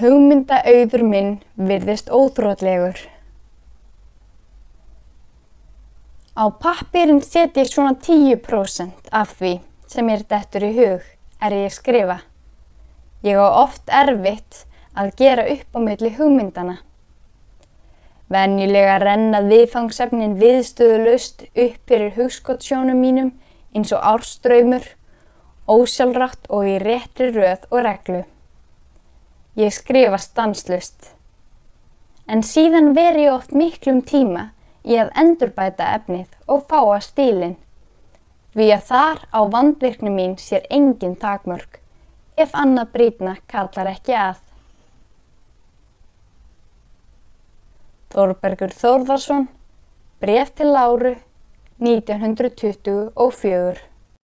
Hugmyndaauður minn virðist óþrótlegur. Á pappirinn set ég svona 10% af því sem mér dettur í hug er ég skrifa. Ég á oft erfitt að gera upp á milli hugmyndana. Venjulega renna viðfangsefnin viðstöðulust upp fyrir hugskottsjónum mínum eins og árströymur, ósjálfrátt og í réttri röð og reglu. Ég skrifa stanslust. En síðan veri ég oft miklum tíma í að endurbæta efnið og fáa stílinn. Því að þar á vandvirknu mín sér engin takmörg ef annað brítna kallar ekki að. Þórbergur Þórðarsson, bref til Láru, 1924